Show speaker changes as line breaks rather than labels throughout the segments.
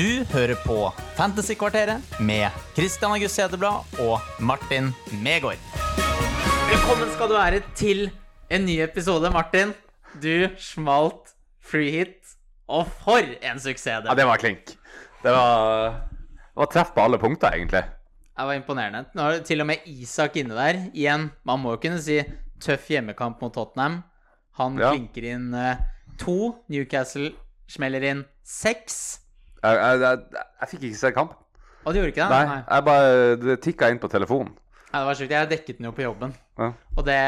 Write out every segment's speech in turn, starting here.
Du hører på Fantasykvarteret med Christian August Hedeblad og Martin Megård. Velkommen skal du være til en ny episode, Martin. Du smalt free hit, og for en suksess
Ja,
det
var klink. Det var, det var treff på alle punkter, egentlig.
Det var imponerende. Nå har til og med Isak inne der. Igjen, man må jo kunne si tøff hjemmekamp mot Tottenham. Han
Ja.
klinker inn eh, to. Newcastle smeller inn seks.
Jeg, jeg, jeg, jeg fikk ikke se kampen.
Og du gjorde ikke det?
Nei, jeg bare, det tikka inn på telefonen.
Ja, det var sjukt. Jeg dekket den jo på jobben.
Ja.
Og det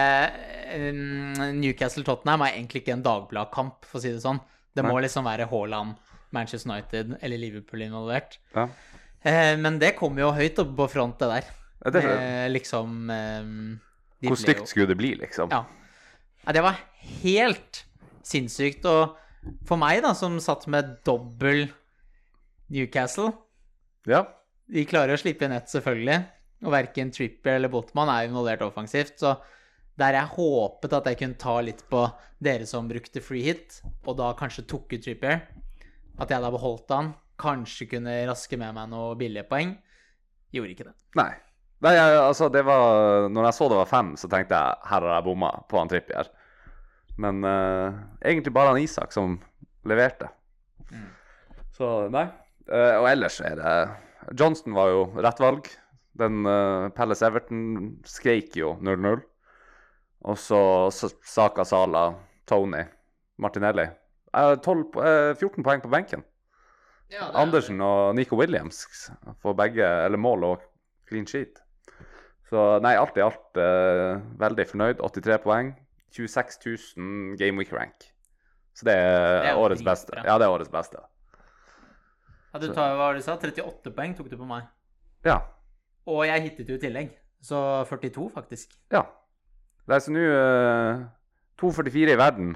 mm, Newcastle-Tottenham er egentlig ikke en Dagbladet-kamp, for å si det sånn. Det må liksom være Haaland, Manchester United eller Liverpool involvert.
Ja.
Eh, men det kommer jo høyt oppe på front, det der.
Ja, det-
Eh, liksom eh, de
Hvor stygt skulle det bli, liksom?
Ja. ja. Det var helt sinnssykt. Og for meg, da, som satt med dobbel Newcastle
Ja.
De klarer å slippe inn ett, selvfølgelig. Og verken Trippier eller Botman er involvert offensivt. Så der jeg håpet at jeg kunne ta litt på dere som brukte free hit, og da kanskje tok ut Trippier, at jeg da beholdt han, kanskje kunne raske med meg noen billige poeng, gjorde ikke det.
Nei. Nei, altså, det var Når jeg så det var fem, så tenkte jeg her har jeg bomma på han Trippier. Men uh, egentlig bare han Isak som leverte. Så nei. Eh, og ellers er det Johnston var jo rett valg. Den uh, Palace Everton skreik jo 0-0. Og så Saka Sala, Tony, Martinelli. Har 12, po- eh, 14 poeng på benken. Andersen og Nico Williams får begge eller mål og clean sheet. Så nei, alt i alt eh, veldig fornøyd. 83 poeng. 26 000 game week rank. Så det er,
Det er
årets beste. Ja, det er årets beste.
Ja, du tar, hva var det du sa? 38 poeng tok du på meg.
Ja.
Og jeg hittet jo i tillegg. Så 42, faktisk.
ja. Det er så nå uh, 2,44 i verden.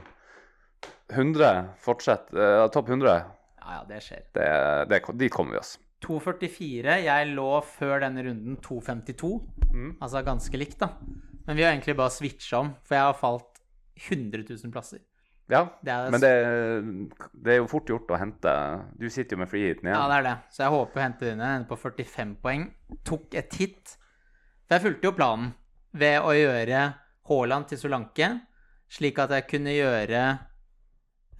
100 fortsett. Uh, Topp 100.
Ja, ja, det skjer.
Det, det, dit kommer vi oss.
2,44. Jeg lå før denne runden 2,52.
Mm.
Altså ganske likt, da. Men vi har egentlig bare switcha om, for jeg har falt 100 000 plasser.
Ja,
Det er,
men det, det er jo fort gjort å hente Du sitter jo med freeheaten
Ja,
igjen.
det er det. Så jeg håper å hente dine inn. På 45 poeng. Tok et hit. For jeg fulgte jo planen ved å gjøre Haaland til Solanke, slik at jeg kunne gjøre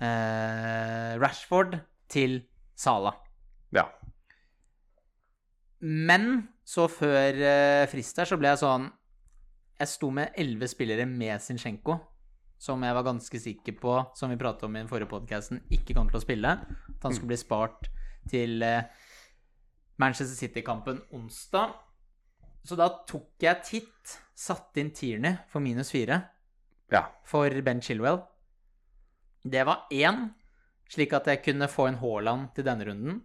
eh, Rashford til Sala.
Ja.
Men så før eh, frist her, så ble jeg sånn Jeg sto med elleve spillere med Zinchenko, som jeg var ganske sikker på, som vi pratet om i den forrige podkasten, ikke kom til å spille. At han skulle bli spart til eh, Manchester City-kampen onsdag. Så da tok jeg titt, satte inn Tierney for minus fire
ja.
for Ben Chilwell. Det var én, slik at jeg kunne få en Haaland til denne runden.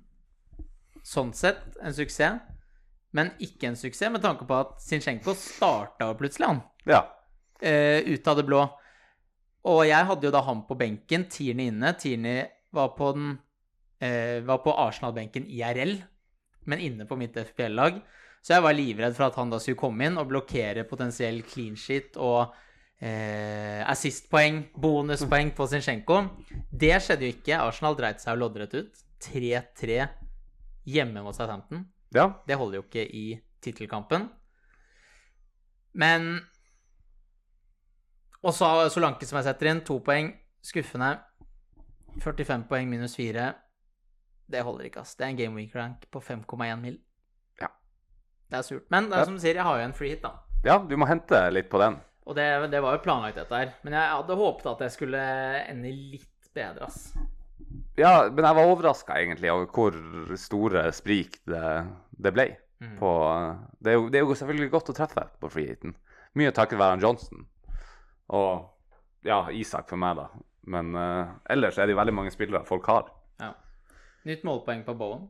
Sånn sett en suksess, men ikke en suksess med tanke på at Zinchenko starta plutselig, han.
ja.
Uh, ut av det blå. Og jeg hadde jo da han på benken, Tierney inne. Tierney var på den eh, var på Arsenal-benken IRL, men inne på mitt FPL-lag. Så jeg var livredd for at han da skulle komme inn og blokkere potensiell clean sheet og eh, assist-poeng, bonuspoeng på Zinchenko. Det skjedde jo ikke. Arsenal dreit seg jo loddrett ut. 3-3 hjemme mot Southampton.
ja.
Det holder jo ikke i tittelkampen. Men Og så Solanke, som jeg setter inn, to poeng. Skuffende. 45 poeng minus 4. Det holder ikke, ass. Det er en game week rank på 5,1 mil.
Ja.
Det er surt. Men det er som du sier, jeg har jo en free hit, da.
ja, du må hente litt på den.
Og det, det var jo planlagt, dette her. Men jeg hadde håpet at jeg skulle ende litt bedre, ass.
Ja, men jeg var overraska egentlig over hvor store sprik det, det ble.
Mm.
På, det, er jo, det er jo selvfølgelig godt å treffe på freeheaten. Mye takket være Johnson. Og ja, Isak for meg, da. Men uh, ellers er det jo veldig mange spillere folk har.
Ja. Nytt målpoeng på Bowen.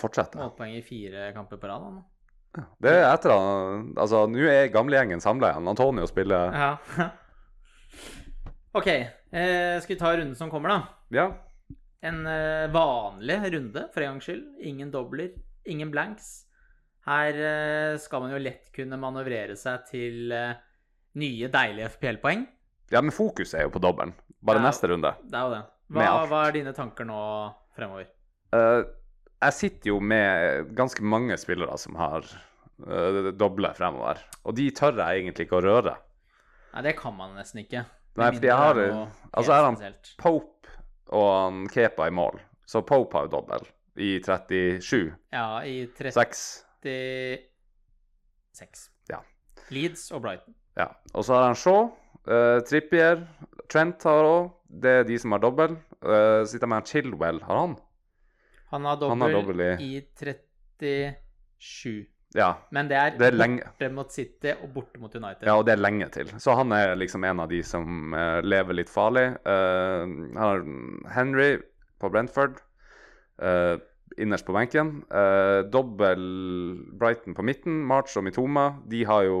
Fortsett.
Målpoeng i fire kamper på rad. Ja.
Det er etter han Altså, nå er gamlegjengen samla igjen. Antonio spiller
Ja. OK. Eh, skal vi ta runden som kommer, da?
Ja.
En eh, vanlig runde, for en gangs skyld. Ingen dobler, ingen blanks. Her eh, skal man jo lett kunne manøvrere seg til eh, nye, deilige FPL-poeng.
ja, men fokus er jo på dobbelen. Bare
Ja.
neste runde.
Det er jo det. Hva, hva er dine tanker nå fremover?
Uh, jeg sitter jo med ganske mange spillere som har uh, doble fremover. Og de tør jeg egentlig ikke å røre.
Nei, det kan man nesten ikke.
Nei, fordi jeg har Altså, jeg har han Pope og han Kepa i mål. Så Pope har jo dobbel i 37.
Ja, i 36.
6. Ja.
Leeds og Brighton.
Ja. Og så har han Shaw, uh, Trippier, Trent har òg. Det er de som har dobbel. Uh, sitter med han Chilwell. Har han?
Han har dobbel i... i 37.
Ja.
Men det er,
det er
borte mot City og borte mot United.
Ja, og det er lenge til. Så han er liksom en av de som uh, lever litt farlig. Uh, han har Henry på Brentford uh, innerst på benken. dobbel Brighton på midten. March og Mitoma. De har jo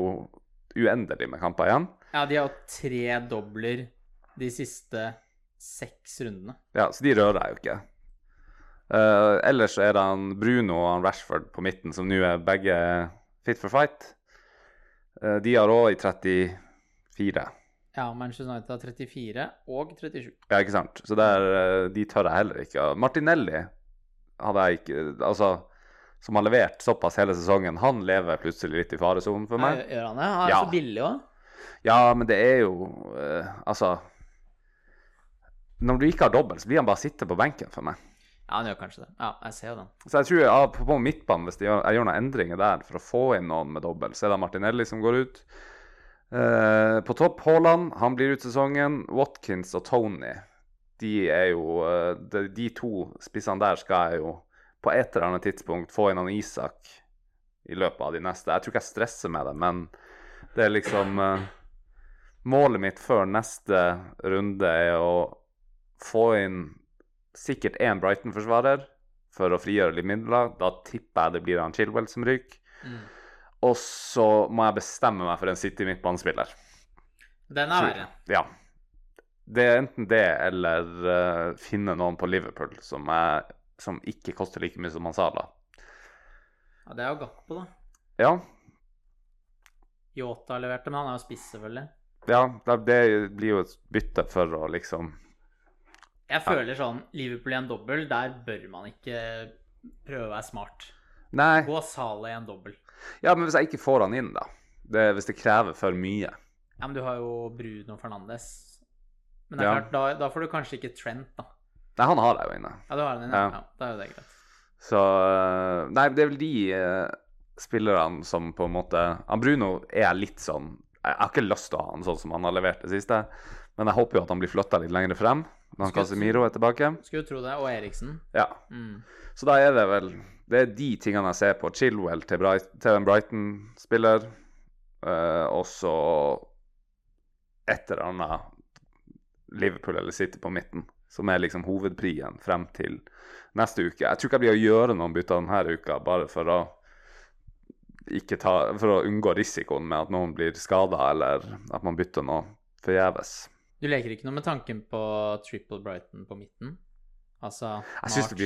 uendelig med kamper igjen.
Ja, de har tre dobler de siste seks rundene.
Ja, så de rører jeg jo ikke. Uh, ellers er det han Bruno og han Rashford på midten, som nå er begge fit for fight. Uh, de har òg i 34.
Ja, Manchester United har 34 og 37.
Ja, ikke sant. Så der, uh, de tør jeg heller ikke. Martinelli hadde jeg ikke Altså, som har levert såpass hele sesongen, han lever plutselig litt i faresonen for meg.
Gjør han det? Han er ja. så billig òg.
Ja, men det er jo Altså Når du ikke har dobbelt, så blir han bare sitte på benken for meg.
Ja, han gjør kanskje det. Ja, jeg ser jo den.
Så jeg tror jeg, på midtbanen, hvis gjør, jeg gjør noen endringer der for å få inn noen med dobbel, så er det Martinelli som går ut. Uh, på topp Haaland, han blir ut sesongen. Watkins og Tony, de er jo uh, de, de, to spissene der skal jeg jo på et eller annet tidspunkt få inn han Isak i løpet av de neste. Jeg tror ikke jeg stresser med det, men det er liksom uh, Målet mitt før neste runde er å få inn sikkert én Brighton-forsvarer for å frigjøre litt midler. Da tipper jeg det blir han Chilwell som ryker. Mm. Og så må jeg bestemme meg for en City midtbanespiller.
Den er verre.
Ja. Det er enten det eller uh, finne noen på Liverpool som, er, som ikke koster like mye som Mansala.
Ja, det er jo Gakpo, da.
Ja.
Yota leverte, men han er jo spiss, selvfølgelig.
Ja, det blir jo et bytte for å liksom
jeg føler sånn Liverpool i en dobbel, der bør man ikke prøve å være smart.
Nei.
Gå Sala i en dobbel.
Ja, men hvis jeg ikke får han inn, da? Det, hvis det krever for mye.
Ja, men du har jo Bruno Fernandes. Men det er ja. klart, da, da, får du kanskje ikke Trent, da.
Nei, han har jeg jo inne.
Ja, du har han inne? Ja. ja da er jo det greit.
Så eh, Nei, det er vel de uh, spillerne som på en måte Han Bruno er litt sånn Jeg har ikke lyst til å ha han sånn som han har levert det siste, men jeg håper jo at han blir flytta litt lenger frem når Casemiro er tilbake.
Skulle tro det. Og Eriksen.
Ja. Mm. Så da er det vel Det er de tingene jeg ser på. Chilwell til, Bright, til en Brighton-spiller. Uh, og så et eller annet Liverpool eller City på midten, som er liksom hovedprien frem til neste uke. Jeg tror ikke jeg blir å gjøre noen bytter denne uka, bare for å ta, for å unngå risikoen med at noen blir skada, eller at man bytter noe forgjeves.
Du leker ikke noe med tanken på triple Brighton på midten? Altså
Jeg syns det,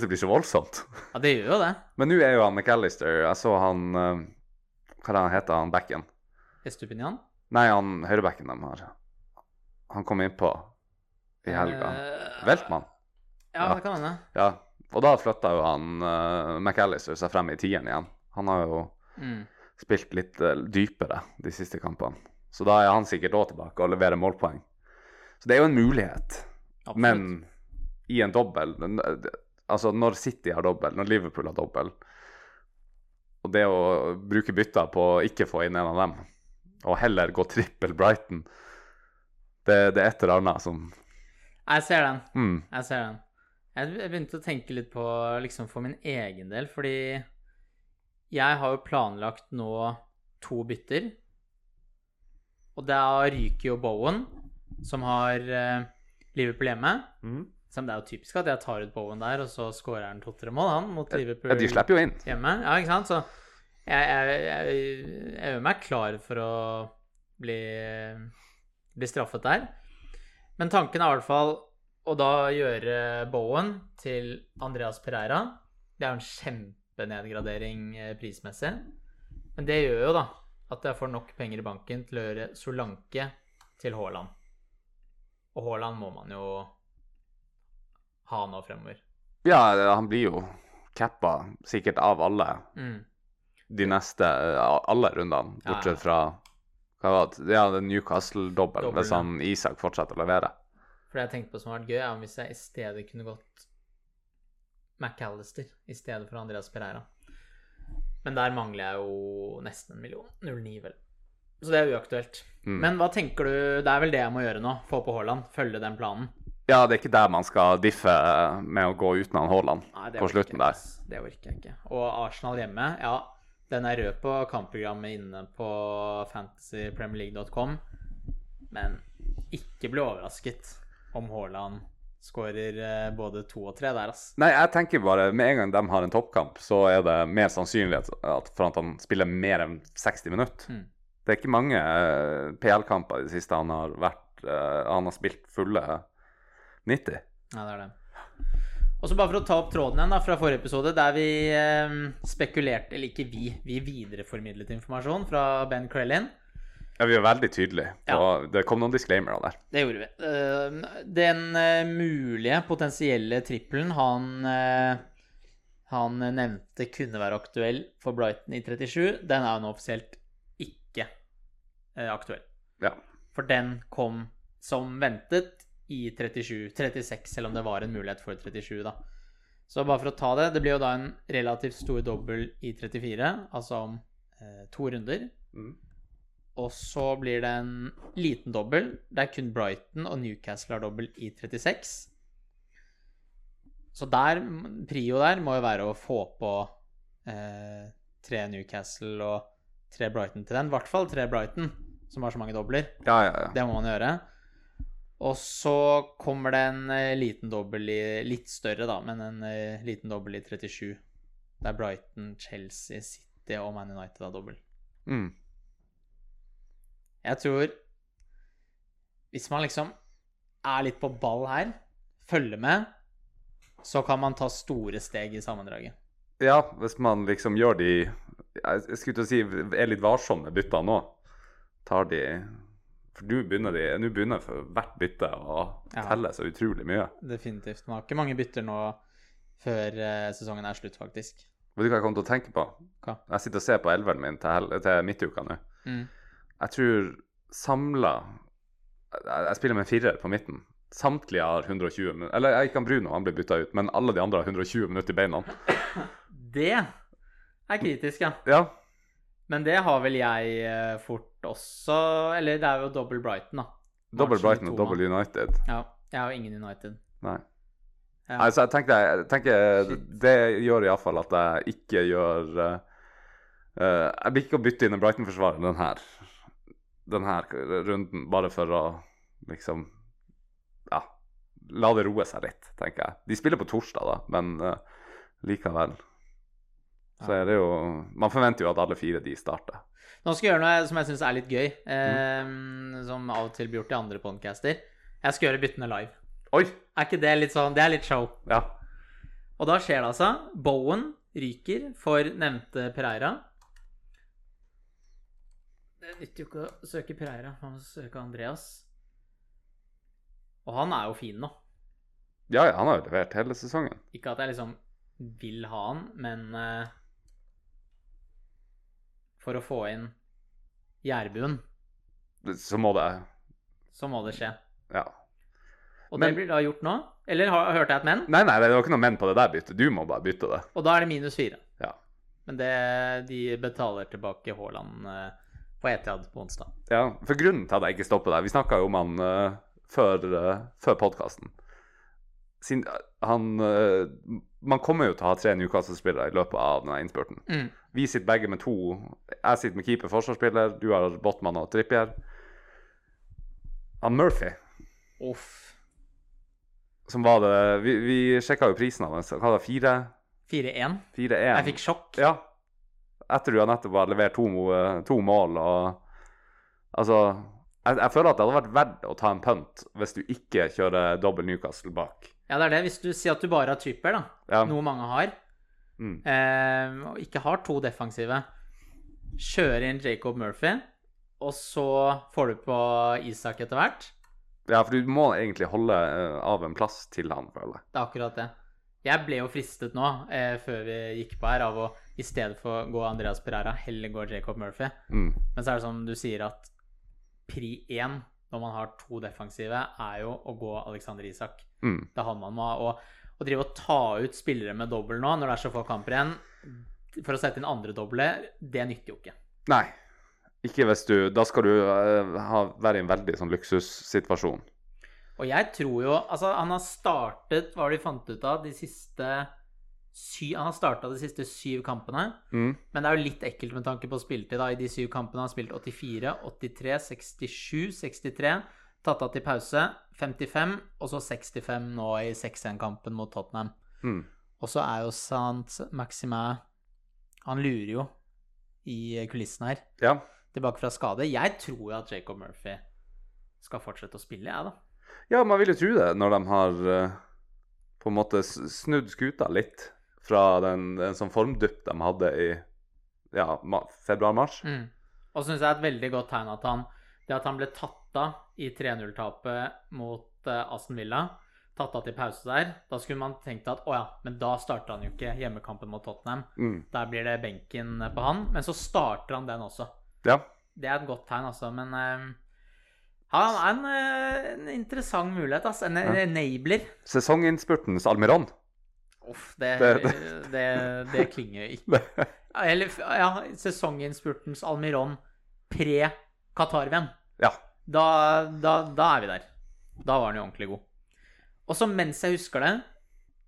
det, blir så voldsomt.
Ja, det gjør jo det.
Men nå er jo han McAllister Jeg så han uh, Hva er han heter han backen?
Estupinian?
Nei, han høyrebacken de har. Han kom innpå i helga. Uh, Veltmann.
Ja, ja, det kan hende.
Ja. Og da flytta jo han uh, McAllister seg frem i tieren igjen. Han har jo mm. spilt litt uh, dypere de siste kampene. Så da er han sikkert òg tilbake og leverer målpoeng. Så det er jo en mulighet. Absolutt. Men i en dobbel Altså når City har dobbel, når Liverpool har dobbel Og det å bruke bytter på å ikke få inn en av dem, og heller gå trippel Brighton det, det, er et eller annet som
Jeg ser den.
Mm.
Jeg ser den. Jeg begynte å tenke litt på liksom for min egen del, fordi jeg har jo planlagt nå to bytter. Og da ryker jo Bowen, som har uh, Liverpool hjemme. Mm. Som det er jo typisk at jeg tar ut Bowen der, og så skårer han to-tre mål, han, mot Liverpool
ja, de slipper jo inn.
hjemme. Ja, ikke sant? Så jeg, jeg, jeg, jeg gjør meg klar for å bli, bli straffet der. Men tanken er i hvert fall å da gjøre Bowen til Andreas Pereira. Det er jo en kjempenedgradering eh, prismessig. Men det gjør jo da at jeg får nok penger i banken til å gjøre Solanke til Haaland. Og Haaland må man jo ha nå fremover.
Ja, han blir jo cappa sikkert av alle
Mm.
de neste eh, alle rundene,
Ja, ja.
bortsett fra hva var det? Ja, den Newcastle-dobbelen,
Dobbel,
hvis han Isak fortsetter å levere.
For det jeg tenkte på som hadde vært gøy, er om hvis jeg i stedet kunne gått McAllister i stedet for Andreas Pereira. Men der mangler jeg jo nesten en million. 09, vel. Så det er uaktuelt.
Mm.
Men hva tenker du Det er vel det jeg må gjøre nå? Få på Haaland? Følge den planen?
Ja, det er ikke der man skal diffe med å gå uten Haaland på slutten
ikke,
der.
Det orker jeg ikke. Og Arsenal hjemme, ja. Den er rød på kampprogrammet inne på fantasypremierleague.com. Men ikke bli overrasket om Haaland skårer eh, både to og tre der, ass.
Nei, jeg tenker bare med en gang de har en toppkamp, så er det mer sannsynlighet for at han spiller mer enn 60 minutter.
Mm.
Det er ikke mange eh, PL-kamper i det siste han har vært eh, Han har spilt fulle 90.
Ja, det er det. Og så bare for å ta opp tråden igjen da, fra forrige episode, der vi eh, spekulerte Eller ikke vi, vi videreformidlet informasjon fra Ben Krellin.
Ja, vi var veldig tydelige.
Ja.
Det kom noen disclaimere der.
Det gjorde vi. Eh, den eh, mulige, potensielle trippelen han eh, han nevnte kunne være aktuell for Brighton i 37, den er jo nå offisielt ikke aktuell.
Ja.
For den kom som ventet i 37, 36, selv om det var en mulighet for 37, da. Så bare for å ta det, det blir jo da en relativt stor dobbel i 34, altså om eh, to runder.
Mm.
Og så blir det en liten dobbel, er kun Brighton og Newcastle har dobbel i 36. Så der, prio der må jo være å få på eh, tre Newcastle og tre Brighton til den. I hvert fall tre Brighton, som har så mange dobler.
Ja, ja, ja.
Det må man gjøre. Og så kommer det en eh, liten dobbel i Litt større, da, men en eh, liten dobbel i 37. Der Brighton, Chelsea, City og Man United har dobbel.
Mm.
Jeg tror Hvis man liksom er litt på ball her, følger med, så kan man ta store steg i sammendraget.
ja, hvis man liksom gjør de jeg skulle til å si er litt varsomme bytta nå. Tar de For nå begynner de begynner for hvert bytte å telle så utrolig mye.
Definitivt. Man har ikke mange bytter nå før eh, sesongen er slutt, faktisk.
Vet du hva jeg kom til å tenke på?
Hva?
Jeg sitter og ser på elveren min til, til midtuka nå.
Mm.
Jeg tror samla jeg, jeg spiller med en firer på midten. Samtlige har 120 minutter. Eller jeg kan Bruno, han blir bytta ut, men alle de andre har 120 minutter i beina.
Det er kritisk, ja.
Ja,
Men det har vel jeg eh, fort også Eller det er jo double Brighton, da. Double
Brighton og double United.
Ja. Jeg har ingen United.
Nei.
Ja.
Altså, jeg tenker, jeg tenker. Det gjør iallfall at jeg ikke gjør eh, Jeg blir ikke å bytte inn en Brighton-forsvarer den her den her runden, bare for å liksom Ja, la det roe seg litt, tenker jeg. De spiller på torsdag, da, men uh, likevel. Så er det jo Man forventer jo at alle fire de starter.
Nå skal jeg gjøre noe som jeg syns er litt gøy, eh, som av og til blir gjort i andre podcaster. Jeg skal gjøre byttene live.
Oi!
Er ikke det litt sånn Det er litt show.
Ja.
Og da skjer det altså. Bowen ryker for nevnte Pereira. Det nytter jo ikke å søke Pereira, man må søke Andreas. Og han er jo fin nå.
ja, ja, han har jo levert hele sesongen.
Ikke at jeg liksom vil ha han, men eh, For å få inn Jærbuen,
Så må det
så må det skje.
Ja.
Og
Men-
det blir da gjort nå? Eller har, hørte jeg et men?
Nei, nei, det var ikke noe men på det der byttet. Du må bare bytte det.
Og da er det minus fire.
Ja.
Men det, de betaler tilbake Haaland eh, på Etiad på onsdag.
Ja, for grunnen til at jeg ikke stopper der Vi snakka jo om han uh, før, uh, før podkasten. Han eh, Man kommer jo til å ha tre Newcastle-spillere i løpet av denne innspurten.
Mm.
Vi sitter begge med to. Jeg sitter med keeper, forsvarsspiller. Du har Botman og Trippier. Han Murphy,
Uff.
som var det Vi, vi sjekka jo prisen hans. Hva var det? 4?
4-1.
4-1?
Jeg fikk sjokk.
Ja. Etter du har nettopp har levert to, to mål og Altså jeg, jeg føler at det hadde vært verdt å ta en punt hvis du ikke kjører dobbel Newcastle bak.
Ja, det er det. Hvis du sier at du bare har Tripper, da,
Ja.
noe mange har,
Mm.
eh, og ikke har to defensive, kjøre inn Jacob Murphy, og så får du på Isak etter hvert.
ja, for du må egentlig holde eh, av en plass til han, føler jeg.
Det er akkurat det. Jeg ble jo fristet nå, eh, før vi gikk på her, av å i stedet for å gå Andreas Pereira, heller gå Jacob Murphy.
Mm.
Men så er det som du sier, at pri én når man har to defensive, er jo å gå Alexander Isak.
Mm.
Det har man med. Og å drive og ta ut spillere med dobbel nå, når det er så få kamper igjen, for å sette inn andre doble, det nytter jo ikke.
Nei. Ikke hvis du Da skal du eh, ha, være i en veldig sånn luksussituasjon.
Og jeg tror jo Altså, han har startet Hva har de fant ut av? De siste syv Han har starta de siste syv kampene.
Mm.
Men det er jo litt ekkelt med tanke på spilletid. I de syv kampene har han spilt 84, 83, 67, 63. Tatt av til pause 55, og så 65 nå i 6-1-kampen mot Tottenham.
Mm.
Og så er jo Sant Maximin Han lurer jo i kulissene her.
Ja.
Tilbake fra skade. Jeg tror jo at Jacob Murphy skal fortsette å spille, jeg, da.
ja, man vil jo tro det når de har eh, på en måte snudd skuta litt fra den, den sånn formdupp de hadde i ja, februar-mars.
Mm. Og syns jeg er et veldig godt tegn at han Det at han ble tatt av i 3-0-tapet mot uh, Aston Villa, tatt av til pause der, da skulle man tenkt at å ja, men da starter han jo ikke hjemmekampen mot Tottenham.
Mm.
Der blir det benken på han. Men så starter han den også.
Ja.
Det er et godt tegn, altså. Men uh, han er en, uh, en interessant mulighet, altså. En
Ja.
enabler.
Sesonginnspurtens Almiron.
Uff, det,
Det-
det, klinger ikke. Eller ja, sesonginnspurtens Almiron pre-Qatar-venn.
ja.
Da, da, da er vi der. Da var han jo ordentlig god. Og så mens jeg husker det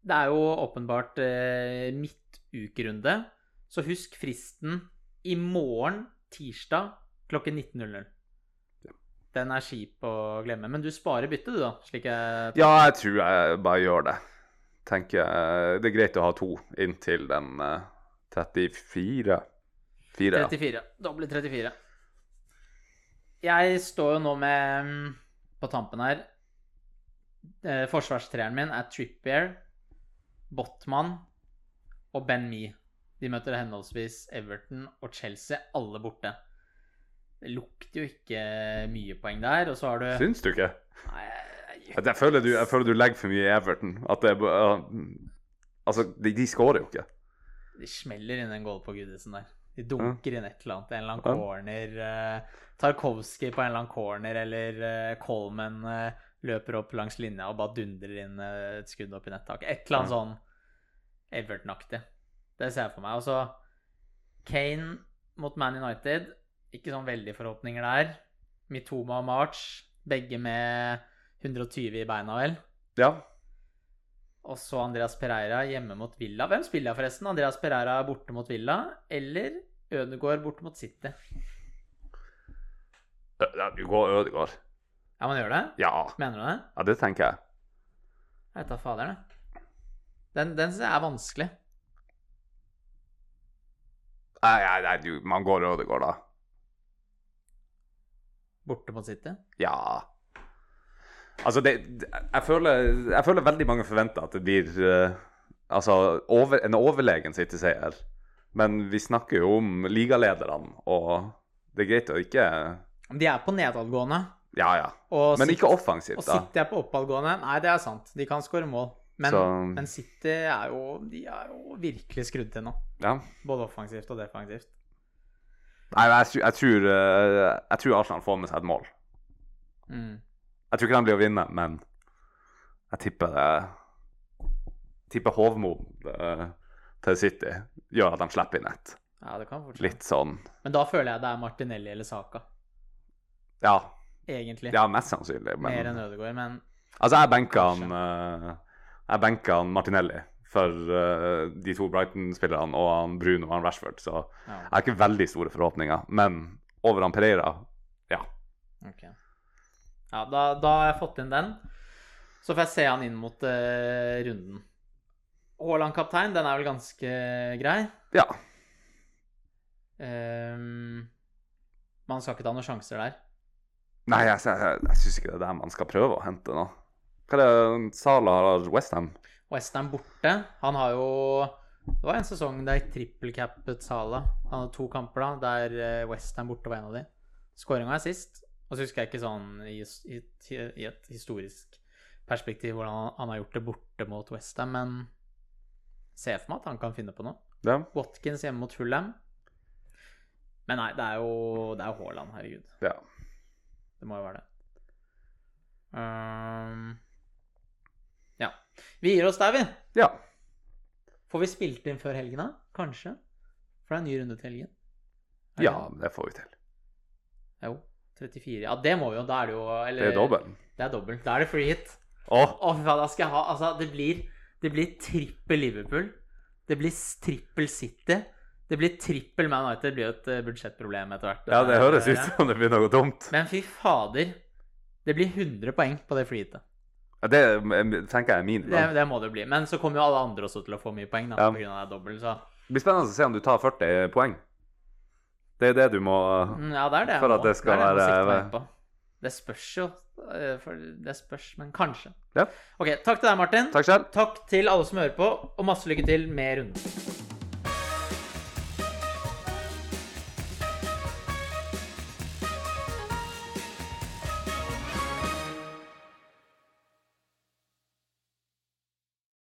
Det er jo åpenbart eh, midtukerunde. Så husk fristen i morgen, tirsdag, klokken 19.00. Den er kjip å glemme. Men du sparer byttet, du, da? Slik jeg
ja, jeg tror jeg bare gjør det. Tenker jeg, Det er greit å ha to inntil den eh, 34. Fire, ja.
34. Doble 34. Jeg står jo nå med mm, På tampen her eh, Forsvarstreeren min er Trippier, Botman og Ben Me. De møter henholdsvis Everton og Chelsea, alle borte. Det lukter jo ikke mye poeng der. Og så har du
Syns du ikke?
Nei, jeg-
føler du, jeg føler du legger for mye i Everton. At det uh, Altså, de, de skårer jo ikke.
De smeller inn en goal på Gudisen der. De dunker inn et eller annet. En eller annen corner. Uh, Tarkovskij på en eller annen corner, eller uh, Coleman uh, løper opp langs linja og bare dundrer inn uh, et skudd opp i nettaket. Et eller annet
Ja.
sånn Everton-aktig. Det ser jeg for meg. Og så Kane mot Man United. Ikke sånn veldig forhåpninger der. Mitoma og March, begge med 120 i beina, vel.
Ja.
Og så Andreas Pereira hjemme mot Villa. Hvem spiller jeg forresten? Andreas Pereira borte mot Villa, eller Ødegaard borte mot City?
Du går Ødegaard.
Ja, man gjør det?
Ja.
Mener du det?
ja, det tenker jeg.
Jeg vet da fader, det. Den, den syns jeg er vanskelig.
Nei, nei, nei du, man går Ødegaard, da.
Borte mot City.
Ja. Altså, det, jeg, føler, jeg føler veldig mange forventer at det blir uh, altså, over, en overlegen City-seier. Men vi snakker jo om ligalederne, og det er greit å ikke
De er på nedadgående.
Ja, ja.
Og
Men
City-
ikke offensivt,
Og
da.
City er på oppadgående. Nei, det er sant. De kan skåre mål. Men,
Så-
men City er jo, de er jo virkelig skrudd til nå.
Ja.
Både offensivt og defensivt.
Nei, jeg, tror- jeg, tror, eh, jeg tror Arsenal får med seg et mål.
Mm.
Jeg tror ikke de blir å vinne, men jeg tipper det jeg tipper Hovmo eh, til City gjør at de slipper inn et.
Ja, det kan fortsatt.
Litt sånn
Men da føler jeg det er Martinelli eller Saka,
Ja,
egentlig.
ja mest sannsynlig.
Mer enn
Men
Ødegaard. Men
altså, jeg benka han eh, Jeg benka han Martinelli for eh, de to Brighton-spillerne og han Bruno og han Rashford, så
ja,
jeg har ikke veldig store forhåpninger. Men over han Pereira, ja.
ok. Ja, da, da har jeg fått inn den. Så får jeg se han inn mot uh, runden. Haaland kaptein, den er vel ganske grei.
Ja.
Um, man skal ikke ta noen sjanser der.
Nei, jeg, jeg, jeg syns ikke det er der man skal prøve å hente nå. Hva er det Sala har Westham?
Westham borte. Han har jo Det var en sesong der trippelcappet Sala. Han hadde to kamper da, der Westham borte var en av de. Skåringa er sist. Og så husker jeg ikke sånn i, i, i et historisk perspektiv hvordan han, han har gjort det borte mot Westham, men ser for meg at han kan finne på noe.
Ja.
Watkins hjemme mot Fulham. Men nei, det er jo det er Haaland, herregud.
ja.
Det må jo være det. Um, ja. Vi gir oss der, vi.
ja.
Får vi spilt inn før helgen, da? Kanskje? For det er en ny runde til helgen.
Ja,
det
får vi til.
Jo. 34. Ja, det må vi jo. Da er det jo eller,
Det er dobbelt.
Det er dobbel. Da er det free hit.
Å,
fy faen, da skal jeg ha Altså, det blir, det blir trippel Liverpool. Det blir trippel City. Det blir trippel Man United. Det blir jo et eh, budsjettproblem etter hvert.
ja, det høres ut som det blir noe dumt.
Men fy fader. Det blir 100 poeng på det freehitet.
Ja, Det tenker jeg er min.
Det, det må det bli. Men så kommer jo alle andre også til å få mye poeng, da,
Ja.
på grunn av det dobbelt, så
Det blir spennende å se om du tar 40 poeng. Det er det du må
Mm, Ja, det er det
For at det skal
det
være-.
Det spørs jo. eh, det spørs, men kanskje.
Ja.
Ok, takk til deg, Martin.
Takk selv.
Takk til alle som hører på, og masse lykke til med runden.